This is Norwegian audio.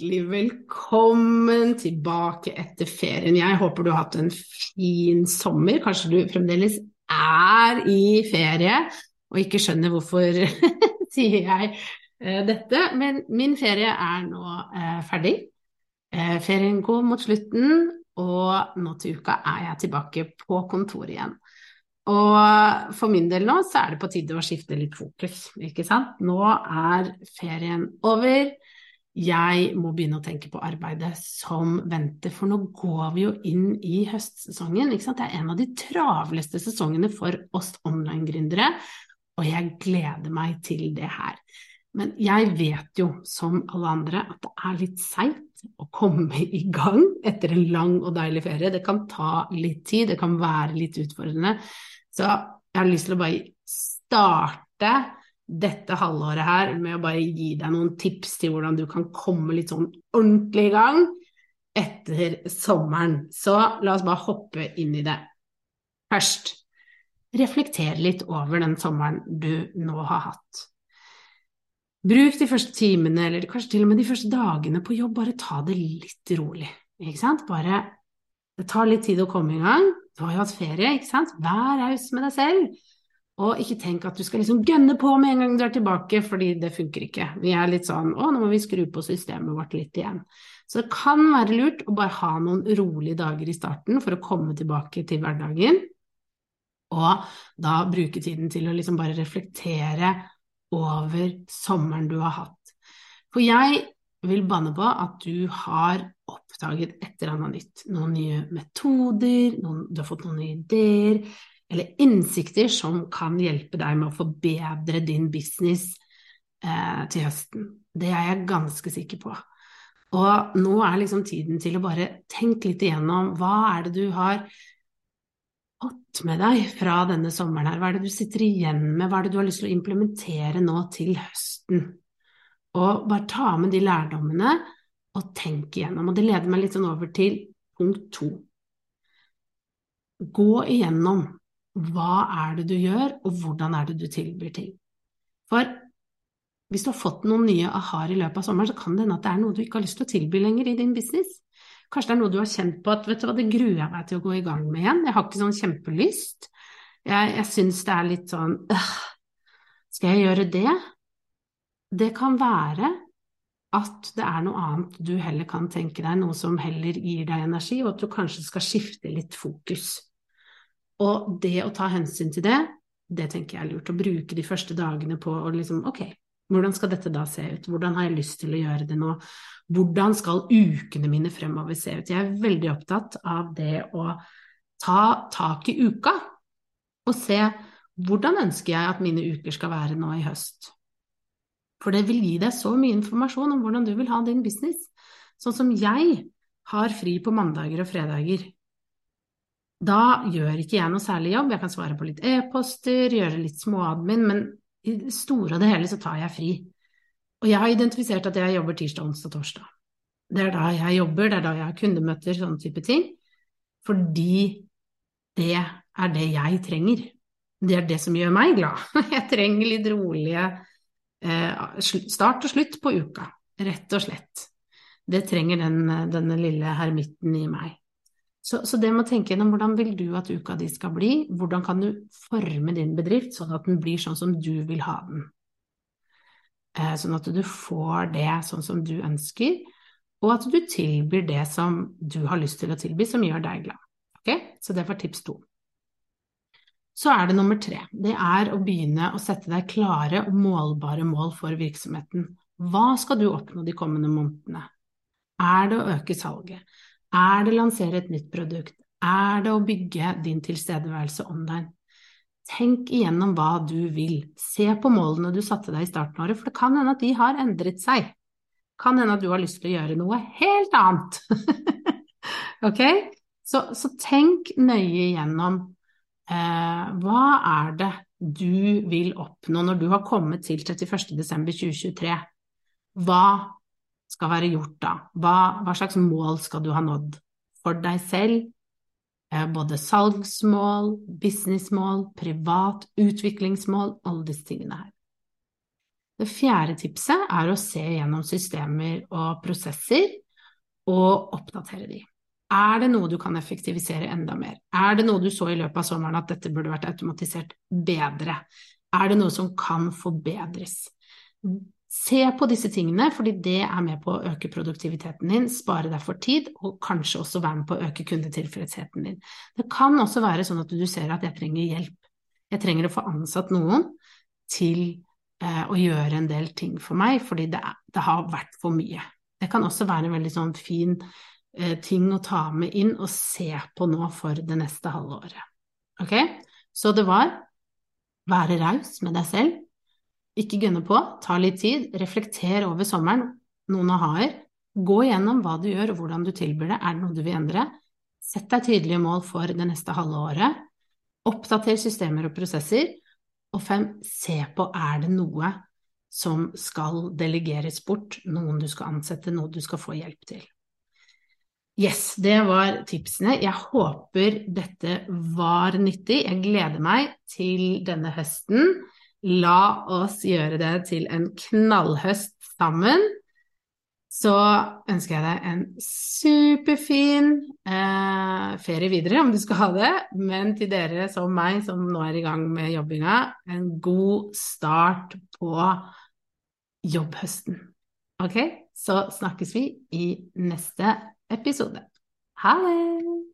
hjertelig velkommen tilbake etter ferien. Jeg håper du har hatt en fin sommer. Kanskje du fremdeles er i ferie og ikke skjønner hvorfor sier jeg eh, dette. Men min ferie er nå eh, ferdig. Eh, ferien går mot slutten, og nå til uka er jeg tilbake på kontoret igjen. Og for min del nå så er det på tide å skifte litt fokus, ikke sant. Nå er ferien over jeg må begynne å tenke på arbeidet som venter, for nå går vi jo inn i høstsesongen. Det er en av de travleste sesongene for oss online-gründere, og jeg gleder meg til det her. Men jeg vet jo, som alle andre, at det er litt seigt å komme i gang etter en lang og deilig ferie. Det kan ta litt tid, det kan være litt utfordrende. Så jeg har lyst til å bare starte dette halvåret her med å bare gi deg noen tips til hvordan du kan komme litt sånn ordentlig i gang etter sommeren. Så la oss bare hoppe inn i det. Først, reflekter litt over den sommeren du nå har hatt. Bruk de første timene, eller kanskje til og med de første dagene på jobb, bare ta det litt rolig. Ikke sant? Bare Det tar litt tid å komme i gang. Du har jo hatt ferie, ikke sant? Vær raus med deg selv. Og ikke tenk at du skal liksom gønne på med en gang du er tilbake, fordi det funker ikke. Vi er litt sånn å, nå må vi skru på systemet vårt litt igjen. Så det kan være lurt å bare ha noen rolige dager i starten for å komme tilbake til hverdagen. Og da bruke tiden til å liksom bare reflektere over sommeren du har hatt. For jeg vil banne på at du har oppdaget et eller annet nytt. Noen nye metoder, noen, du har fått noen nye ideer, eller innsikter som kan hjelpe deg med å forbedre din business eh, til høsten. Det er jeg ganske sikker på. Og nå er liksom tiden til å bare tenke litt igjennom hva er det du har fått med deg fra denne sommeren her, hva er det du sitter igjen med, hva er det du har lyst til å implementere nå til høsten? Og bare ta med de lærdommene og tenk igjennom. Og det leder meg litt sånn over til punkt to. Gå igjennom hva er det du gjør, og hvordan er det du tilbyr ting. For hvis du har fått noen nye aha-er i løpet av sommeren, så kan det hende at det er noe du ikke har lyst til å tilby lenger i din business. Kanskje det er noe du har kjent på at vet du hva, det gruer jeg meg til å gå i gang med igjen, jeg har ikke sånn kjempelyst. Jeg, jeg syns det er litt sånn øh, Skal jeg gjøre det? Det kan være at det er noe annet du heller kan tenke deg, noe som heller gir deg energi, og at du kanskje skal skifte litt fokus. Og det å ta hensyn til det, det tenker jeg er lurt. Å bruke de første dagene på å liksom Ok, hvordan skal dette da se ut? Hvordan har jeg lyst til å gjøre det nå? Hvordan skal ukene mine fremover se ut? Jeg er veldig opptatt av det å ta tak i uka og se hvordan ønsker jeg at mine uker skal være nå i høst? For det vil gi deg så mye informasjon om hvordan du vil ha din business. Sånn som jeg har fri på mandager og fredager. Da gjør ikke jeg noe særlig jobb, jeg kan svare på litt e-poster, gjøre litt småadmin, men i det store og det hele så tar jeg fri. Og jeg har identifisert at jeg jobber tirsdag, onsdag, og torsdag. Det er da jeg jobber, det er da jeg har kundemøter, sånne type ting. Fordi det er det jeg trenger. Det er det som gjør meg glad. Jeg trenger litt rolige eh, start og slutt på uka, rett og slett. Det trenger den, denne lille hermitten i meg. Så, så, det med å tenke gjennom hvordan vil du at uka di skal bli, hvordan kan du forme din bedrift sånn at den blir sånn som du vil ha den. Eh, sånn at du får det sånn som du ønsker, og at du tilbyr det som du har lyst til å tilby, som gjør deg glad. Okay? Så det var tips to. Så er det nummer tre. Det er å begynne å sette deg klare og målbare mål for virksomheten. Hva skal du oppnå de kommende månedene? Er det å øke salget? Er det å lansere et nytt produkt? Er det å bygge din tilstedeværelse online? Tenk igjennom hva du vil. Se på målene du satte deg i starten av året, for det kan hende at de har endret seg. Kan hende at du har lyst til å gjøre noe helt annet. ok? Så, så, tenk nøye igjennom eh, hva er det du vil oppnå når du har kommet til 31.12.2023? Hva skal være gjort da? Hva, hva, slags mål skal du ha nådd for deg selv? Eh, både salgsmål, businessmål, privat, utviklingsmål, alle disse tingene her. Det fjerde tipset er å se gjennom systemer og prosesser og oppdatere de. Er det noe du kan effektivisere enda mer? Er det noe du så i løpet av sommeren at dette burde vært automatisert bedre? Er det noe som kan forbedres? Se på disse tingene, fordi det er med på å øke produktiviteten din, spare deg for tid, og kanskje også være med på å øke kundetilfredsheten din. Det kan også være sånn at du ser at jeg trenger hjelp. Jeg trenger å få ansatt noen til eh, å gjøre en del ting for meg, fordi det, det, har vært for mye. Det kan også være en veldig sånn fin eh, ting å ta med inn og se på nå for det neste halve året. Ok? Så det var være raus med deg selv, ikke gønne på, ta litt tid, reflekter over sommeren, noen aha-er, gå gjennom hva du gjør og hvordan du tilbyr det, er det noe du vil endre, sett deg tydelige mål for det neste halve året, oppdater systemer og prosesser, og fem, se på er det noe som skal delegeres bort, noen du skal ansette, noe du skal få hjelp til. Yes, det var tipsene. Jeg håper dette var nyttig. Jeg gleder meg til denne høsten. La oss gjøre det til en knallhøst sammen så ønsker jeg deg en superfin eh, ferie videre, om du skal ha det. Men til dere som meg, som nå er i gang med jobbinga, en god start på jobbhøsten. Ok, så snakkes vi i neste episode. Ha det!